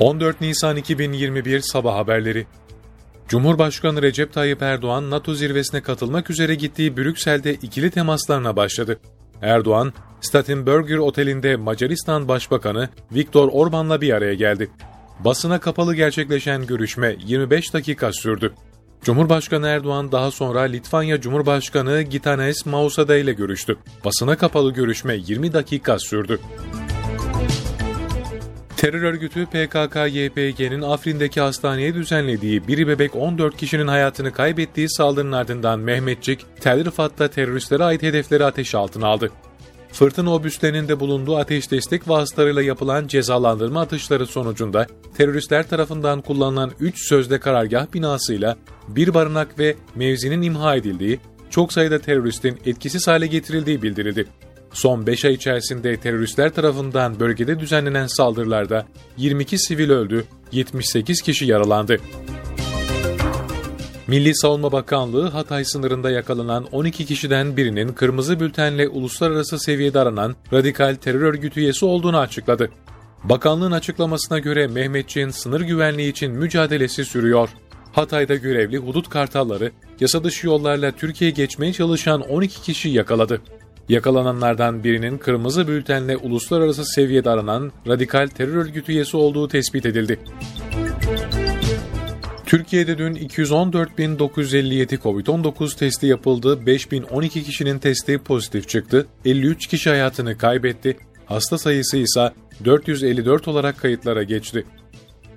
14 Nisan 2021 Sabah Haberleri Cumhurbaşkanı Recep Tayyip Erdoğan, NATO zirvesine katılmak üzere gittiği Brüksel'de ikili temaslarına başladı. Erdoğan, Stadtburger Oteli'nde Macaristan Başbakanı Viktor Orban'la bir araya geldi. Basına kapalı gerçekleşen görüşme 25 dakika sürdü. Cumhurbaşkanı Erdoğan daha sonra Litvanya Cumhurbaşkanı Gitanes Nausėda ile görüştü. Basına kapalı görüşme 20 dakika sürdü. Terör örgütü PKK-YPG'nin Afrin'deki hastaneye düzenlediği biri bebek 14 kişinin hayatını kaybettiği saldırının ardından Mehmetçik, Tel Rifat'ta teröristlere ait hedefleri ateş altına aldı. Fırtına obüslerinin de bulunduğu ateş destek vasıtalarıyla yapılan cezalandırma atışları sonucunda teröristler tarafından kullanılan 3 sözde karargah binasıyla bir barınak ve mevzinin imha edildiği, çok sayıda teröristin etkisiz hale getirildiği bildirildi. Son 5 ay içerisinde teröristler tarafından bölgede düzenlenen saldırılarda 22 sivil öldü, 78 kişi yaralandı. Milli Savunma Bakanlığı Hatay sınırında yakalanan 12 kişiden birinin kırmızı bültenle uluslararası seviyede aranan radikal terör örgütü üyesi olduğunu açıkladı. Bakanlığın açıklamasına göre Mehmetçiğin sınır güvenliği için mücadelesi sürüyor. Hatay'da görevli hudut kartalları yasa dışı yollarla Türkiye'ye geçmeye çalışan 12 kişi yakaladı. Yakalananlardan birinin kırmızı bültenle uluslararası seviyede aranan radikal terör örgütü üyesi olduğu tespit edildi. Türkiye'de dün 214.957 COVID-19 testi yapıldı, 5.012 kişinin testi pozitif çıktı, 53 kişi hayatını kaybetti, hasta sayısı ise 454 olarak kayıtlara geçti.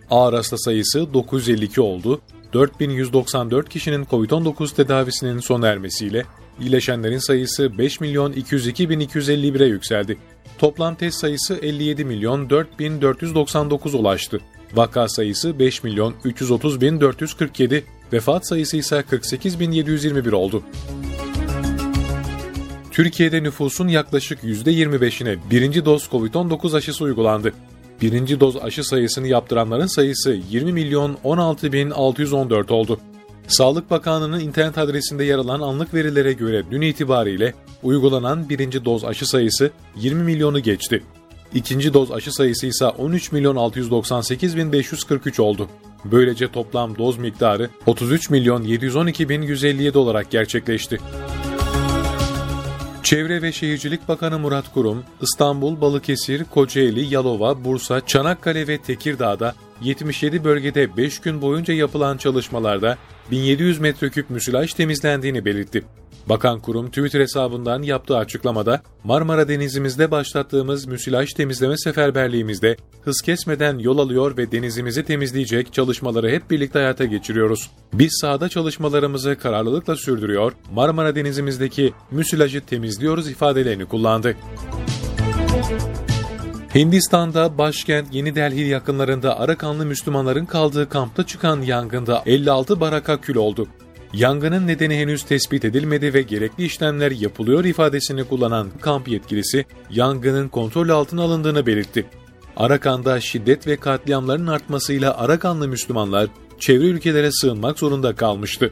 Ağır hasta sayısı 952 oldu, 4194 kişinin COVID-19 tedavisinin sona ermesiyle iyileşenlerin sayısı 5 milyon 202 bin 251'e yükseldi. Toplam test sayısı 57 milyon 4499 ulaştı. Vaka sayısı 5 milyon 330 bin 447, vefat sayısı ise 48 bin 721 oldu. Türkiye'de nüfusun yaklaşık %25'ine birinci doz COVID-19 aşısı uygulandı. Birinci doz aşı sayısını yaptıranların sayısı 20 milyon 16 bin 614 oldu. Sağlık Bakanlığı'nın internet adresinde yer alan anlık verilere göre dün itibariyle uygulanan birinci doz aşı sayısı 20 milyonu geçti. İkinci doz aşı sayısı ise 13 milyon 698 bin 543 oldu. Böylece toplam doz miktarı 33 milyon 712 bin 157 olarak gerçekleşti. Çevre ve Şehircilik Bakanı Murat Kurum, İstanbul, Balıkesir, Kocaeli, Yalova, Bursa, Çanakkale ve Tekirdağ'da 77 bölgede 5 gün boyunca yapılan çalışmalarda 1700 metreküp müsilaj temizlendiğini belirtti. Bakan kurum Twitter hesabından yaptığı açıklamada Marmara Denizimizde başlattığımız müsilaj temizleme seferberliğimizde hız kesmeden yol alıyor ve denizimizi temizleyecek çalışmaları hep birlikte hayata geçiriyoruz. Biz sahada çalışmalarımızı kararlılıkla sürdürüyor, Marmara Denizimizdeki müsilajı temizliyoruz ifadelerini kullandı. Hindistan'da başkent Yeni Delhi yakınlarında Arakanlı Müslümanların kaldığı kampta çıkan yangında 56 baraka kül oldu. Yangının nedeni henüz tespit edilmedi ve gerekli işlemler yapılıyor ifadesini kullanan kamp yetkilisi yangının kontrol altına alındığını belirtti. Arakan'da şiddet ve katliamların artmasıyla Arakanlı Müslümanlar çevre ülkelere sığınmak zorunda kalmıştı.